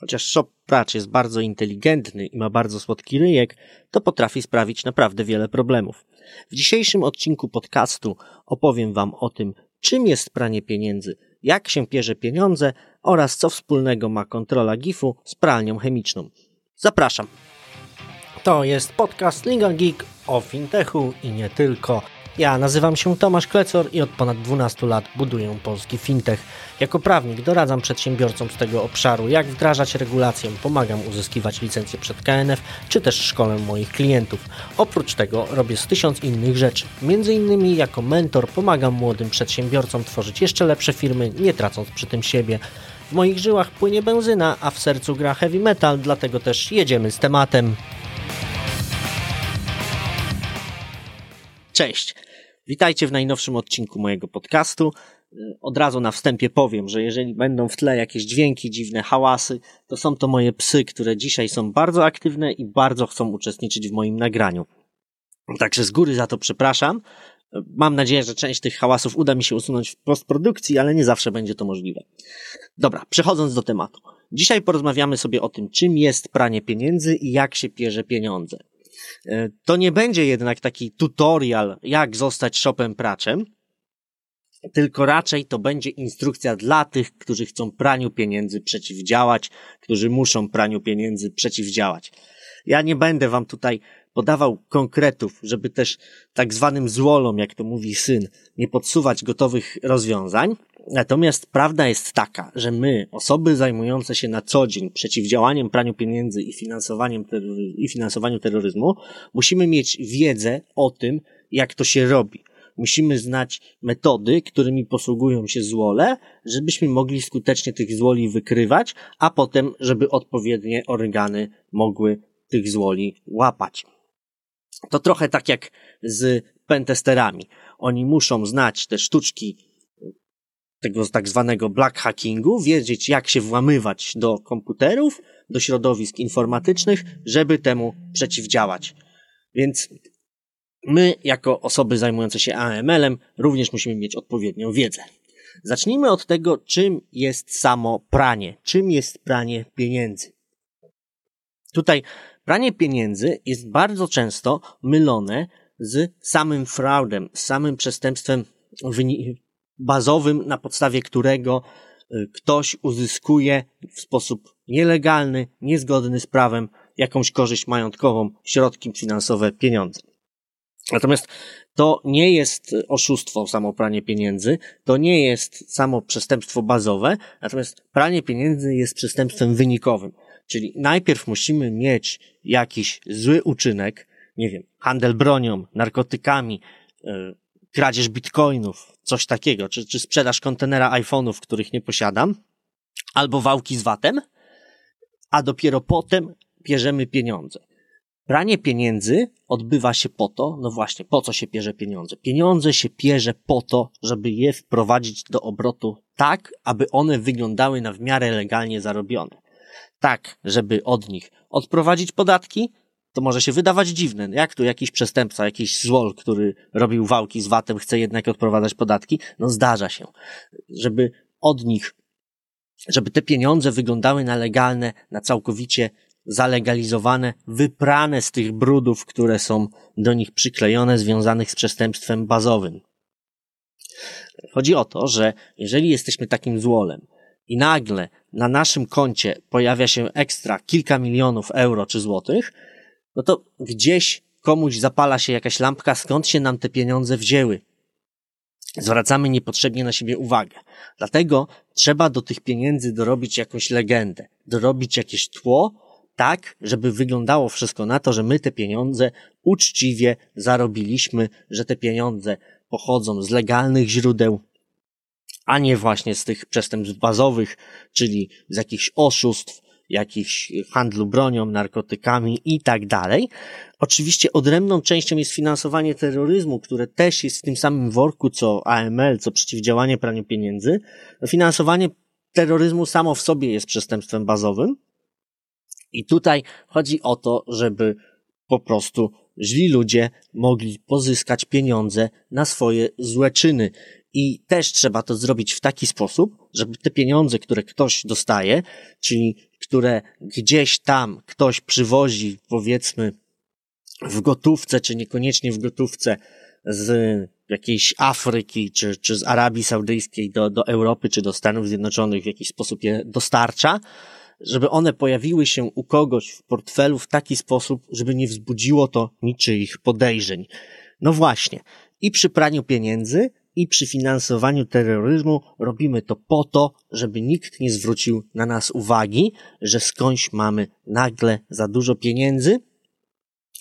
Chociaż Shop Pracz jest bardzo inteligentny i ma bardzo słodki ryjek, to potrafi sprawić naprawdę wiele problemów. W dzisiejszym odcinku podcastu opowiem Wam o tym, czym jest pranie pieniędzy, jak się pierze pieniądze oraz co wspólnego ma kontrola GIF-u z pralnią chemiczną. Zapraszam! To jest podcast Legal Geek o fintechu i nie tylko. Ja nazywam się Tomasz Klecor i od ponad 12 lat buduję polski fintech. Jako prawnik doradzam przedsiębiorcom z tego obszaru, jak wdrażać regulacje, pomagam uzyskiwać licencje przed KNF, czy też szkolę moich klientów. Oprócz tego robię z tysiąc innych rzeczy. Między innymi jako mentor pomagam młodym przedsiębiorcom tworzyć jeszcze lepsze firmy, nie tracąc przy tym siebie. W moich żyłach płynie benzyna, a w sercu gra heavy metal, dlatego też jedziemy z tematem. Cześć. Witajcie w najnowszym odcinku mojego podcastu. Od razu na wstępie powiem, że jeżeli będą w tle jakieś dźwięki, dziwne hałasy, to są to moje psy, które dzisiaj są bardzo aktywne i bardzo chcą uczestniczyć w moim nagraniu. Także z góry za to przepraszam. Mam nadzieję, że część tych hałasów uda mi się usunąć w postprodukcji, ale nie zawsze będzie to możliwe. Dobra, przechodząc do tematu. Dzisiaj porozmawiamy sobie o tym, czym jest pranie pieniędzy i jak się pierze pieniądze. E, to nie będzie jednak taki tutorial, jak zostać shopem praczem, tylko raczej to będzie instrukcja dla tych, którzy chcą praniu pieniędzy przeciwdziałać, którzy muszą praniu pieniędzy przeciwdziałać. Ja nie będę wam tutaj podawał konkretów, żeby też tak zwanym złolom, jak to mówi syn, nie podsuwać gotowych rozwiązań, Natomiast prawda jest taka, że my, osoby zajmujące się na co dzień przeciwdziałaniem praniu pieniędzy i, finansowaniem i finansowaniu terroryzmu, musimy mieć wiedzę o tym, jak to się robi. Musimy znać metody, którymi posługują się złole, żebyśmy mogli skutecznie tych złoli wykrywać, a potem, żeby odpowiednie organy mogły tych złoli łapać. To trochę tak jak z pentesterami. Oni muszą znać te sztuczki tego tak zwanego black hackingu, wiedzieć jak się włamywać do komputerów, do środowisk informatycznych, żeby temu przeciwdziałać. Więc my, jako osoby zajmujące się AML-em, również musimy mieć odpowiednią wiedzę. Zacznijmy od tego, czym jest samo pranie, czym jest pranie pieniędzy. Tutaj pranie pieniędzy jest bardzo często mylone z samym fraudem, z samym przestępstwem bazowym, na podstawie którego y, ktoś uzyskuje w sposób nielegalny, niezgodny z prawem jakąś korzyść majątkową, środki finansowe, pieniądze. Natomiast to nie jest oszustwo, samo pranie pieniędzy, to nie jest samo przestępstwo bazowe, natomiast pranie pieniędzy jest przestępstwem wynikowym. Czyli najpierw musimy mieć jakiś zły uczynek, nie wiem, handel bronią, narkotykami, y, kradzież bitcoinów, coś takiego, czy, czy sprzedaż kontenera iPhone'ów, których nie posiadam, albo wałki z VAT-em, a dopiero potem bierzemy pieniądze. Pranie pieniędzy odbywa się po to, no właśnie, po co się pierze pieniądze? Pieniądze się pierze po to, żeby je wprowadzić do obrotu tak, aby one wyglądały na w miarę legalnie zarobione. Tak, żeby od nich odprowadzić podatki, to może się wydawać dziwne. Jak tu jakiś przestępca, jakiś złol, który robił wałki z VAT-em, chce jednak odprowadzać podatki? No zdarza się. Żeby od nich, żeby te pieniądze wyglądały na legalne, na całkowicie zalegalizowane, wyprane z tych brudów, które są do nich przyklejone, związanych z przestępstwem bazowym. Chodzi o to, że jeżeli jesteśmy takim złolem i nagle na naszym koncie pojawia się ekstra kilka milionów euro czy złotych, no to gdzieś komuś zapala się jakaś lampka, skąd się nam te pieniądze wzięły. Zwracamy niepotrzebnie na siebie uwagę. Dlatego trzeba do tych pieniędzy dorobić jakąś legendę, dorobić jakieś tło, tak, żeby wyglądało wszystko na to, że my te pieniądze uczciwie zarobiliśmy, że te pieniądze pochodzą z legalnych źródeł, a nie właśnie z tych przestępstw bazowych, czyli z jakichś oszustw, jakichś handlu bronią, narkotykami i tak dalej. Oczywiście odrębną częścią jest finansowanie terroryzmu, które też jest w tym samym worku co AML, co przeciwdziałanie praniu pieniędzy. Finansowanie terroryzmu samo w sobie jest przestępstwem bazowym. I tutaj chodzi o to, żeby po prostu źli ludzie mogli pozyskać pieniądze na swoje złe czyny. I też trzeba to zrobić w taki sposób, żeby te pieniądze, które ktoś dostaje, czyli które gdzieś tam ktoś przywozi, powiedzmy, w gotówce, czy niekoniecznie w gotówce z jakiejś Afryki, czy, czy z Arabii Saudyjskiej do, do Europy, czy do Stanów Zjednoczonych w jakiś sposób je dostarcza, żeby one pojawiły się u kogoś w portfelu w taki sposób, żeby nie wzbudziło to niczyich podejrzeń. No właśnie. I przy praniu pieniędzy, i przy finansowaniu terroryzmu robimy to po to, żeby nikt nie zwrócił na nas uwagi, że skądś mamy nagle za dużo pieniędzy.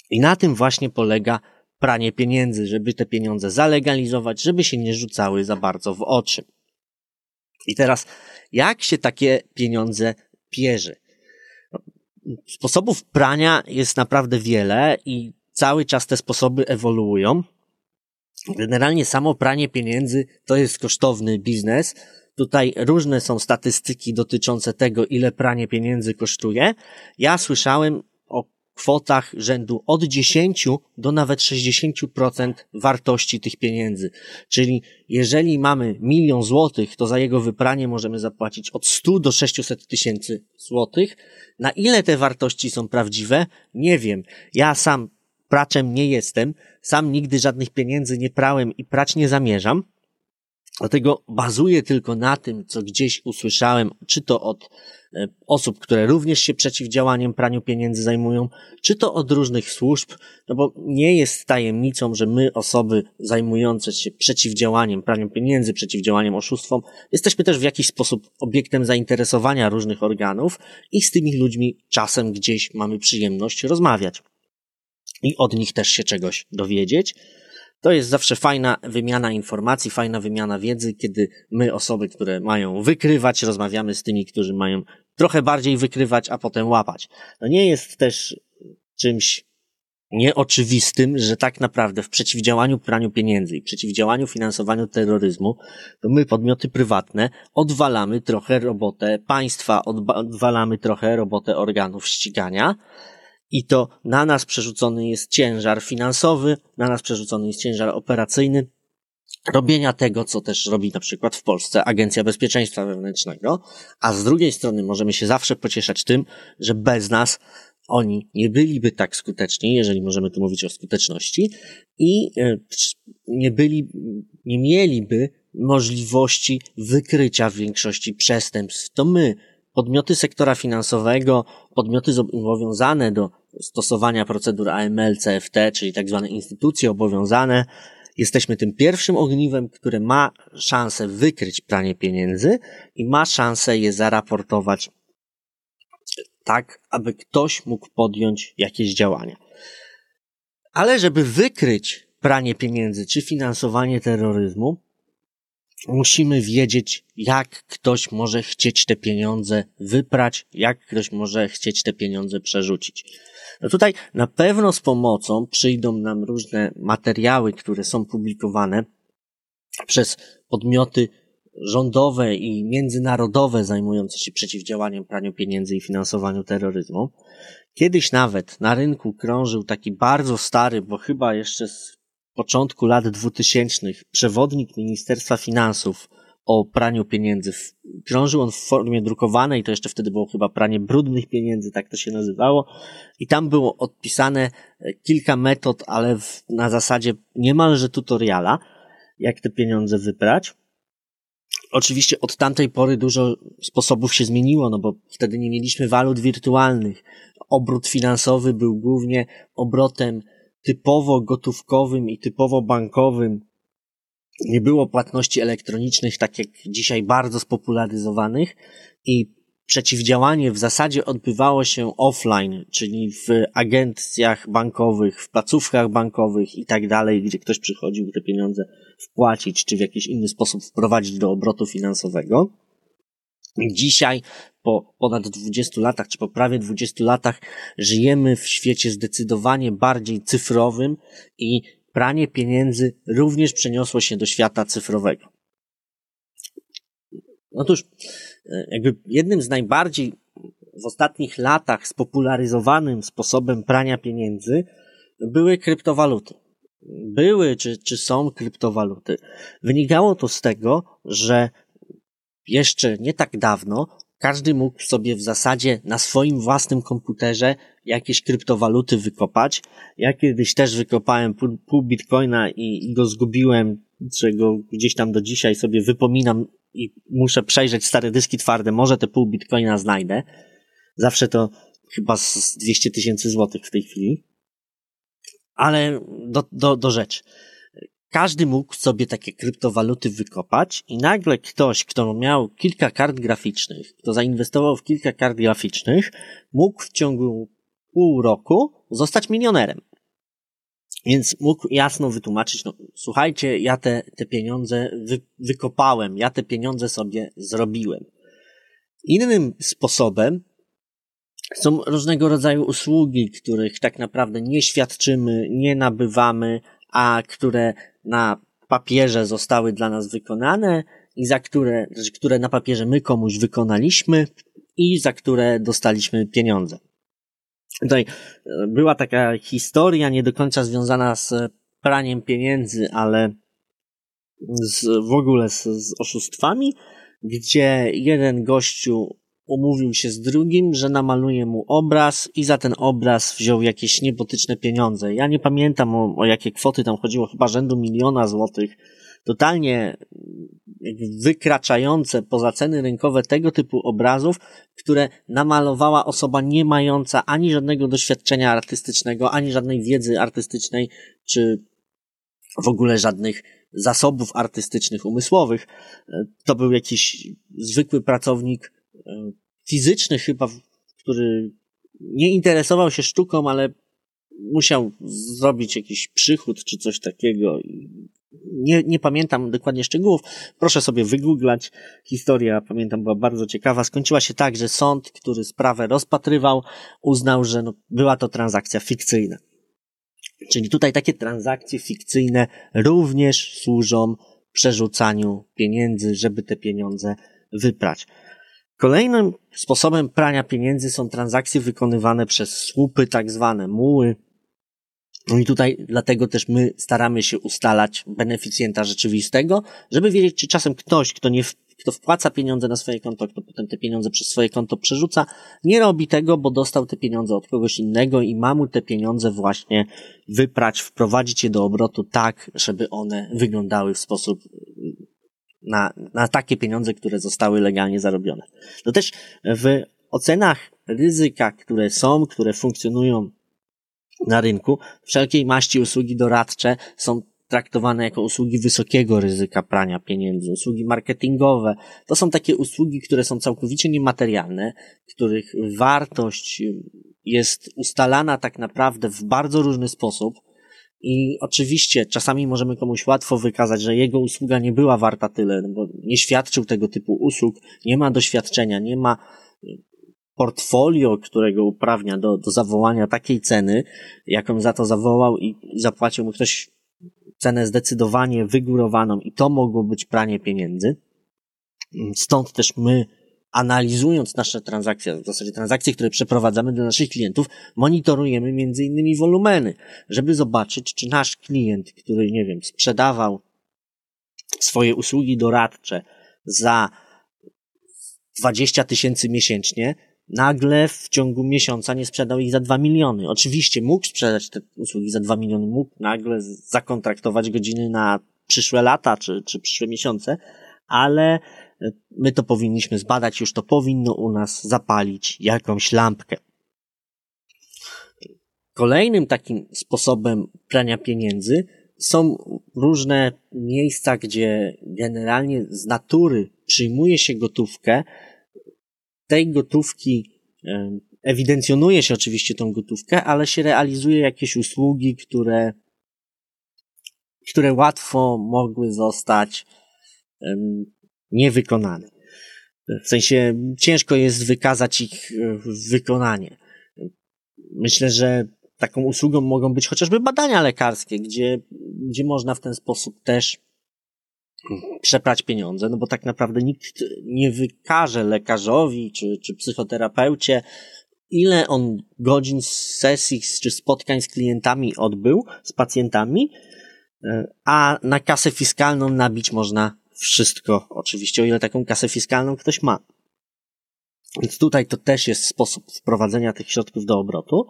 I na tym właśnie polega pranie pieniędzy, żeby te pieniądze zalegalizować, żeby się nie rzucały za bardzo w oczy. I teraz, jak się takie pieniądze bierze? Sposobów prania jest naprawdę wiele i cały czas te sposoby ewoluują. Generalnie samo pranie pieniędzy to jest kosztowny biznes. Tutaj różne są statystyki dotyczące tego, ile pranie pieniędzy kosztuje. Ja słyszałem o kwotach rzędu od 10 do nawet 60% wartości tych pieniędzy. Czyli jeżeli mamy milion złotych, to za jego wypranie możemy zapłacić od 100 do 600 tysięcy złotych. Na ile te wartości są prawdziwe? Nie wiem. Ja sam praczem nie jestem, sam nigdy żadnych pieniędzy nie prałem i prać nie zamierzam. Dlatego bazuję tylko na tym, co gdzieś usłyszałem, czy to od e, osób, które również się przeciwdziałaniem praniu pieniędzy zajmują, czy to od różnych służb, no bo nie jest tajemnicą, że my, osoby zajmujące się przeciwdziałaniem praniu pieniędzy, przeciwdziałaniem oszustwom, jesteśmy też w jakiś sposób obiektem zainteresowania różnych organów i z tymi ludźmi czasem gdzieś mamy przyjemność rozmawiać i od nich też się czegoś dowiedzieć. To jest zawsze fajna wymiana informacji, fajna wymiana wiedzy, kiedy my, osoby, które mają wykrywać, rozmawiamy z tymi, którzy mają trochę bardziej wykrywać, a potem łapać. No nie jest też czymś nieoczywistym, że tak naprawdę w przeciwdziałaniu praniu pieniędzy i przeciwdziałaniu finansowaniu terroryzmu, to my, podmioty prywatne, odwalamy trochę robotę państwa, odwalamy trochę robotę organów ścigania, i to na nas przerzucony jest ciężar finansowy, na nas przerzucony jest ciężar operacyjny, robienia tego, co też robi na przykład w Polsce Agencja Bezpieczeństwa Wewnętrznego, a z drugiej strony możemy się zawsze pocieszać tym, że bez nas oni nie byliby tak skuteczni, jeżeli możemy tu mówić o skuteczności, i e, nie byli, nie mieliby możliwości wykrycia większości przestępstw. To my, podmioty sektora finansowego, podmioty zobowiązane do stosowania procedur AML, CFT, czyli tak zwane instytucje obowiązane, jesteśmy tym pierwszym ogniwem, które ma szansę wykryć pranie pieniędzy i ma szansę je zaraportować tak, aby ktoś mógł podjąć jakieś działania. Ale żeby wykryć pranie pieniędzy czy finansowanie terroryzmu, musimy wiedzieć, jak ktoś może chcieć te pieniądze wyprać, jak ktoś może chcieć te pieniądze przerzucić. No tutaj na pewno z pomocą przyjdą nam różne materiały, które są publikowane przez podmioty rządowe i międzynarodowe zajmujące się przeciwdziałaniem praniu pieniędzy i finansowaniu terroryzmu. Kiedyś nawet na rynku krążył taki bardzo stary, bo chyba jeszcze z początku lat dwutysięcznych przewodnik Ministerstwa Finansów o praniu pieniędzy. Krążył on w formie drukowanej, to jeszcze wtedy było chyba pranie brudnych pieniędzy, tak to się nazywało. I tam było odpisane e, kilka metod, ale w, na zasadzie niemalże tutoriala, jak te pieniądze wyprać. Oczywiście od tamtej pory dużo sposobów się zmieniło, no bo wtedy nie mieliśmy walut wirtualnych. Obrót finansowy był głównie obrotem typowo gotówkowym i typowo bankowym, nie było płatności elektronicznych, tak jak dzisiaj bardzo spopularyzowanych i przeciwdziałanie w zasadzie odbywało się offline, czyli w agencjach bankowych, w placówkach bankowych i tak dalej, gdzie ktoś przychodził te pieniądze wpłacić, czy w jakiś inny sposób wprowadzić do obrotu finansowego. Dzisiaj, po ponad 20 latach, czy po prawie 20 latach, żyjemy w świecie zdecydowanie bardziej cyfrowym i pranie pieniędzy również przeniosło się do świata cyfrowego. Otóż, e, jakby jednym z najbardziej w ostatnich latach spopularyzowanym sposobem prania pieniędzy były kryptowaluty. były czy, czy są kryptowaluty, wynikało to z tego, że jeszcze nie tak dawno każdy mógł sobie w zasadzie na swoim własnym komputerze jakieś kryptowaluty wykopać. Ja kiedyś też wykopałem pół, pół bitcoina i, i go zgubiłem, czego gdzieś tam do dzisiaj sobie wypominam i muszę przejrzeć stare dyski twarde, może te pół bitcoina znajdę. Zawsze to chyba z 200 tysięcy złotych w tej chwili. Ale do, do, do rzeczy. Każdy mógł sobie takie kryptowaluty wykopać i nagle ktoś, kto miał kilka kart graficznych, kto zainwestował w kilka kart graficznych, mógł w ciągu pół roku zostać milionerem. Więc mógł jasno wytłumaczyć, no słuchajcie, ja te, te pieniądze wy, wykopałem, ja te pieniądze sobie zrobiłem. Innym sposobem są różnego rodzaju usługi, których tak naprawdę nie świadczymy, nie nabywamy, a które na papierze zostały dla nas wykonane i za które, znaczy, które na papierze my komuś wykonaliśmy i za które dostaliśmy pieniądze. Tutaj e, była taka historia nie do końca związana z praniem pieniędzy, ale z, w ogóle z, z oszustwami, gdzie jeden gościu umówił się z drugim, że namaluje mu obraz i za ten obraz wziął jakieś niebotyczne pieniądze. Ja nie pamiętam o, o jakie kwoty tam chodziło, chyba rzędu miliona złotych. Totalnie wykraczające poza ceny rynkowe tego typu obrazów, które namalowała osoba nie mająca ani żadnego doświadczenia artystycznego, ani żadnej wiedzy artystycznej, czy w ogóle żadnych zasobów artystycznych, umysłowych. To był jakiś zwykły pracownik E, fizyczny chyba, który nie interesował się sztuką, ale musiał zrobić jakiś przychód czy coś takiego. Nie, nie pamiętam dokładnie szczegółów. Proszę sobie wygooglać. Historia, pamiętam, była bardzo ciekawa. Skończyła się tak, że sąd, który sprawę rozpatrywał, uznał, że no, była to transakcja fikcyjna. Czyli tutaj takie transakcje fikcyjne również służą przerzucaniu pieniędzy, żeby te pieniądze wyprać. Kolejnym sposobem prania pieniędzy są transakcje wykonywane przez słupy, tak zwane muły. No i tutaj dlatego też my staramy się ustalać beneficjenta rzeczywistego, żeby wiedzieć, czy czasem ktoś, kto nie, kto wpłaca pieniądze na swoje konto, kto potem te pieniądze przez swoje konto przerzuca, nie robi tego, bo dostał te pieniądze od kogoś innego i ma mu te pieniądze właśnie wyprać, wprowadzić je do obrotu tak, żeby one wyglądały w sposób na, na takie pieniądze, które zostały legalnie zarobione. To też w ocenach ryzyka, które są, które funkcjonują na rynku, wszelkiej maści usługi doradcze są traktowane jako usługi wysokiego ryzyka prania pieniędzy, usługi marketingowe. To są takie usługi, które są całkowicie niematerialne, których wartość jest ustalana tak naprawdę w bardzo różny sposób i oczywiście czasami możemy komuś łatwo wykazać, że jego usługa nie była warta tyle, no bo nie świadczył tego typu usług, nie ma doświadczenia, nie ma portfolio, którego uprawnia do, do zawołania takiej ceny, jaką za to zawołał i, i zapłacił mu ktoś cenę zdecydowanie wygórowaną i to mogło być pranie pieniędzy. Stąd też my analizując nasze transakcje, w zasadzie transakcje, które przeprowadzamy dla naszych klientów, monitorujemy między innymi wolumeny, żeby zobaczyć, czy nasz klient, który, nie wiem, sprzedawał swoje usługi doradcze za 20 tysięcy miesięcznie, nagle w ciągu miesiąca nie sprzedał ich za 2 miliony. Oczywiście mógł sprzedać te usługi za 2 miliony, mógł nagle zakontraktować godziny na przyszłe lata czy, czy przyszłe miesiące, ale my to powinniśmy zbadać, już to powinno u nas zapalić jakąś lampkę. Kolejnym takim sposobem prania pieniędzy są różne miejsca, gdzie generalnie z natury przyjmuje się gotówkę. Tej gotówki ewidencjonuje się oczywiście tą gotówkę, ale się realizuje jakieś usługi, które, które łatwo mogły zostać niewykonane. W sensie ciężko jest wykazać ich e, wykonanie. Myślę, że taką usługą mogą być chociażby badania lekarskie, gdzie, gdzie można w ten sposób też przeprać pieniądze, no bo tak naprawdę nikt nie wykaże lekarzowi czy, czy psychoterapeucie ile on godzin sesji czy spotkań z klientami odbył, z pacjentami, e, a na kasę fiskalną nabić można wszystko, oczywiście, o ile taką kasę fiskalną ktoś ma. Więc tutaj to też jest sposób wprowadzenia tych środków do obrotu.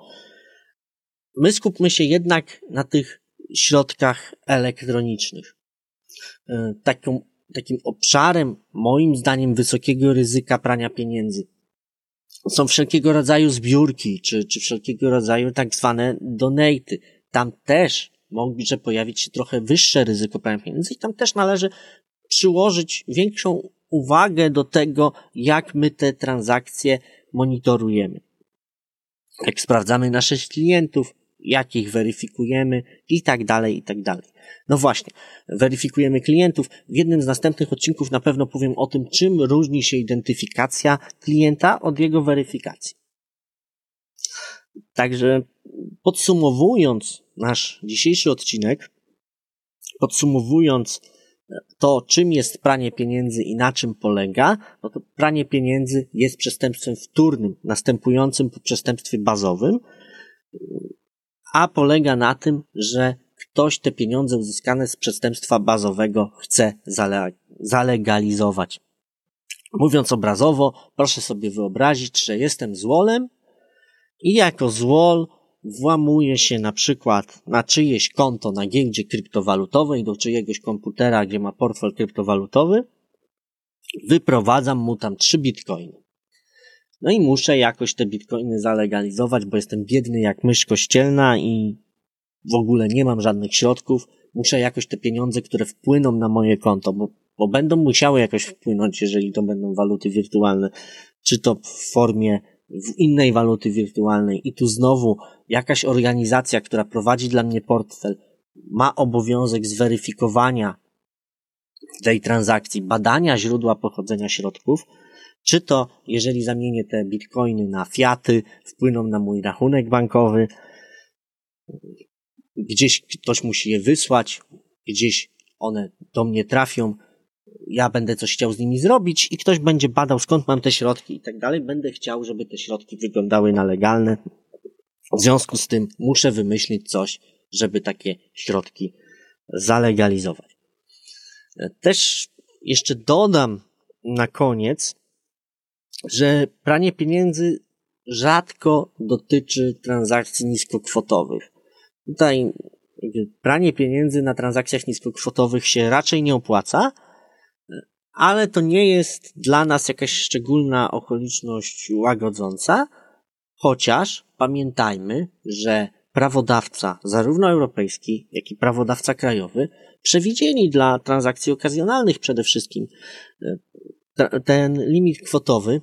My skupmy się jednak na tych środkach elektronicznych. E, takim obszarem, moim zdaniem, wysokiego ryzyka prania pieniędzy są wszelkiego rodzaju zbiórki, czy, czy wszelkiego rodzaju tak zwane donaty. Tam też może pojawić się trochę wyższe ryzyko prania pieniędzy i tam też należy przyłożyć większą uwagę do tego, jak my te transakcje monitorujemy. Jak sprawdzamy naszych klientów, jak ich weryfikujemy i tak dalej, i tak dalej. No właśnie, weryfikujemy klientów. W jednym z następnych odcinków na pewno powiem o tym, czym różni się identyfikacja klienta od jego weryfikacji. Także podsumowując nasz dzisiejszy odcinek, podsumowując to, czym jest pranie pieniędzy i na czym polega, no to pranie pieniędzy jest przestępstwem wtórnym, następującym po przestępstwie bazowym, a polega na tym, że ktoś te pieniądze uzyskane z przestępstwa bazowego chce zale zalegalizować. Mówiąc obrazowo, proszę sobie wyobrazić, że jestem złolem i jako złol włamuję się na przykład na czyjeś konto na giełdzie kryptowalutowej, do czyjegoś komputera, gdzie ma portfel kryptowalutowy, wyprowadzam mu tam trzy bitcoiny. No i muszę jakoś te bitcoiny zalegalizować, bo jestem biedny jak mysz kościelna i w ogóle nie mam żadnych środków. Muszę jakoś te pieniądze, które wpłyną na moje konto, bo, bo będą musiały jakoś wpłynąć, jeżeli to będą waluty wirtualne, czy to w formie w innej waluty wirtualnej i tu znowu jakaś organizacja, która prowadzi dla mnie portfel, ma obowiązek zweryfikowania tej transakcji, badania źródła pochodzenia środków, czy to jeżeli zamienię te bitcoiny na fiaty, wpłyną na mój rachunek bankowy, gdzieś ktoś musi je wysłać, gdzieś one do mnie trafią, ja będę coś chciał z nimi zrobić i ktoś będzie badał skąd mam te środki i tak dalej. Będę chciał, żeby te środki wyglądały na legalne. W związku z tym muszę wymyślić coś, żeby takie środki zalegalizować. Też jeszcze dodam na koniec, że pranie pieniędzy rzadko dotyczy transakcji niskokwotowych. Tutaj pranie pieniędzy na transakcjach niskokwotowych się raczej nie opłaca, ale to nie jest dla nas jakaś szczególna okoliczność łagodząca, chociaż pamiętajmy, że prawodawca, zarówno europejski, jak i prawodawca krajowy, przewidzieli dla transakcji okazjonalnych przede wszystkim e, ten limit kwotowy,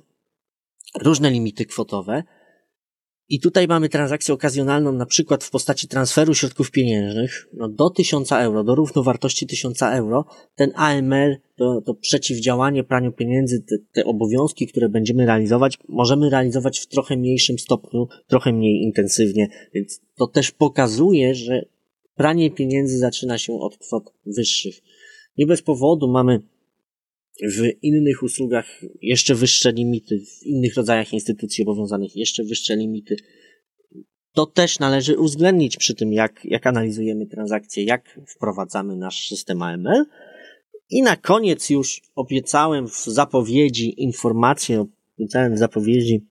różne limity kwotowe, i tutaj mamy transakcję okazjonalną, na przykład w postaci transferu środków pieniężnych no do 1000 euro, do równowartości 1000 euro. Ten AML, to, to przeciwdziałanie praniu pieniędzy, te, te obowiązki, które będziemy realizować, możemy realizować w trochę mniejszym stopniu, trochę mniej intensywnie, więc to też pokazuje, że pranie pieniędzy zaczyna się od kwot wyższych. Nie bez powodu mamy w innych usługach jeszcze wyższe limity, w innych rodzajach instytucji obowiązanych jeszcze wyższe limity. To też należy uwzględnić przy tym, jak, jak analizujemy transakcje, jak wprowadzamy nasz system AML. I na koniec już obiecałem w zapowiedzi informację, obiecałem w zapowiedzi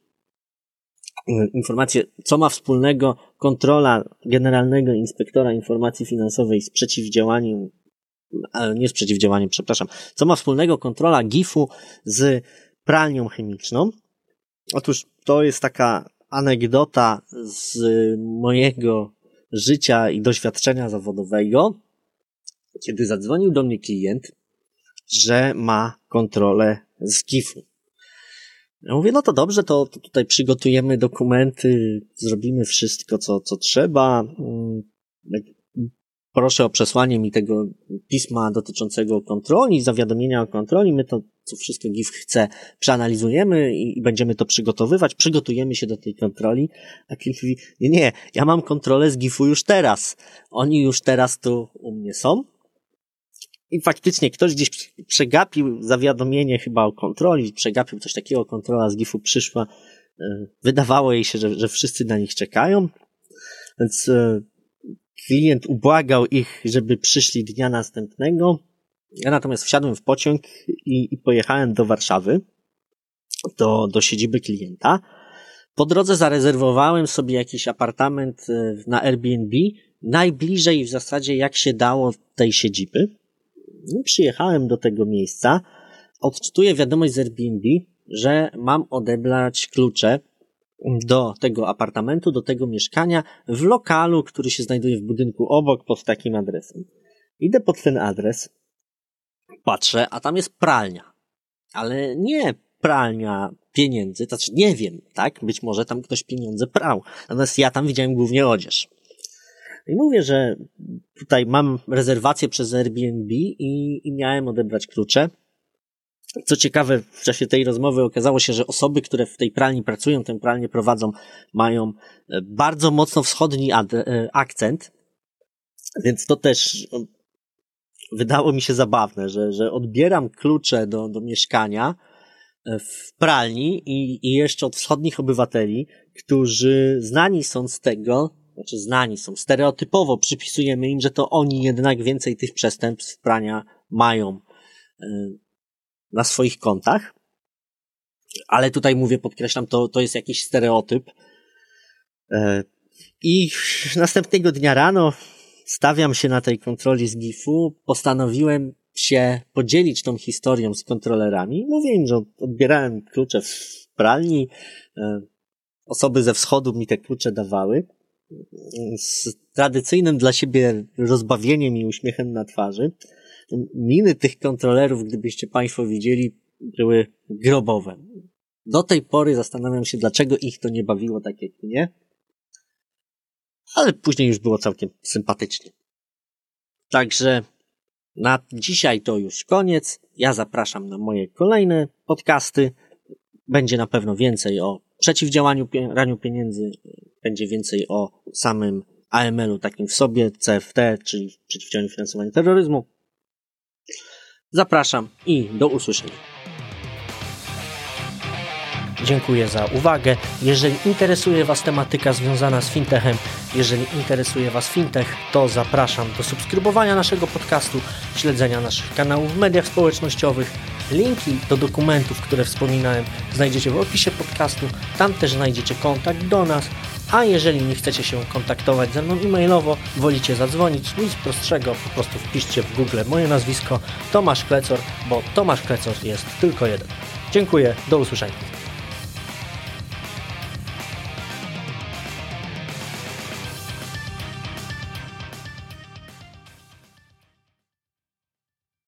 e, informację, co ma wspólnego kontrola Generalnego Inspektora Informacji Finansowej z przeciwdziałaniem nie z przeciwdziałaniem, przepraszam, co ma wspólnego kontrola GIF-u z pralnią chemiczną? Otóż to jest taka anegdota z mojego życia i doświadczenia zawodowego, kiedy zadzwonił do mnie klient, że ma kontrolę z GIF-u. Ja mówię, no to dobrze, to, to tutaj przygotujemy dokumenty, zrobimy wszystko, co, co trzeba. Proszę o przesłanie mi tego pisma dotyczącego kontroli, zawiadomienia o kontroli. My to, co wszystko GIF chce, przeanalizujemy i, i będziemy to przygotowywać. Przygotujemy się do tej kontroli. A klient mówi, nie, nie, ja mam kontrolę z GIF-u już teraz. Oni już teraz tu u mnie są. I faktycznie ktoś gdzieś przegapił zawiadomienie chyba o kontroli, przegapił coś takiego, kontrola z GIF-u przyszła Wydawało jej się, że, że wszyscy na nich czekają, więc klient ubłagał ich, żeby przyszli dnia następnego. Ja natomiast wsiadłem w pociąg i, i pojechałem do Warszawy, do, do siedziby klienta. Po drodze zarezerwowałem sobie jakiś apartament na Airbnb, najbliżej w zasadzie jak się dało tej siedziby. No, przyjechałem do tego miejsca, odczytuję wiadomość z Airbnb, że mam odebrać klucze do tego apartamentu, do tego mieszkania w lokalu, który się znajduje w budynku obok pod takim adresem. Idę pod ten adres, patrzę, a tam jest pralnia. Ale nie pralnia pieniędzy, to znaczy nie wiem, tak? Być może tam ktoś pieniądze prał. Natomiast ja tam widziałem głównie odzież. I mówię, że tutaj mam rezerwację przez Airbnb i, i miałem odebrać klucze. Co ciekawe, w czasie tej rozmowy okazało się, że osoby, które w tej pralni pracują, tę pralnię prowadzą, mają e, bardzo mocno wschodni e, akcent, więc to też e, wydało mi się zabawne, że, że odbieram klucze do, do mieszkania w pralni i, i jeszcze od wschodnich obywateli, którzy znani są z tego, znaczy znani są, stereotypowo przypisujemy im, że to oni jednak więcej tych przestępstw prania mają na swoich kontach. Ale tutaj mówię, podkreślam, to, to jest jakiś stereotyp. E, I następnego dnia rano stawiam się na tej kontroli z GIF-u. Postanowiłem się podzielić tą historią z kontrolerami. Mówię im, że odbierałem klucze w pralni. E, osoby ze wschodu mi te klucze dawały. Z tradycyjnym dla siebie rozbawieniem i uśmiechem na twarzy miny tych kontrolerów, gdybyście Państwo widzieli, były grobowe. Do tej pory zastanawiam się, dlaczego ich to nie bawiło tak jak mnie. Ale później już było całkiem sympatycznie. Także na dzisiaj to już koniec. Ja zapraszam na moje kolejne podcasty. Będzie na pewno więcej o przeciwdziałaniu raniu pieniędzy, będzie więcej o samym AML-u takim w sobie, CFT, czyli przeciwdziałaniu finansowaniu terroryzmu. Zapraszam i do usłyszenia. Dziękuję za uwagę. Jeżeli interesuje Was tematyka związana z fintechem, jeżeli interesuje Was fintech, to zapraszam do subskrybowania naszego podcastu, śledzenia naszych kanałów w mediach społecznościowych. Linki do dokumentów, które wspominałem, znajdziecie w opisie podcastu. Tam też znajdziecie kontakt do nas a jeżeli nie chcecie się kontaktować ze mną e-mailowo, wolicie zadzwonić, nic prostszego, po prostu wpiszcie w Google moje nazwisko Tomasz Klecor, bo Tomasz Klecor jest tylko jeden. Dziękuję, do usłyszenia.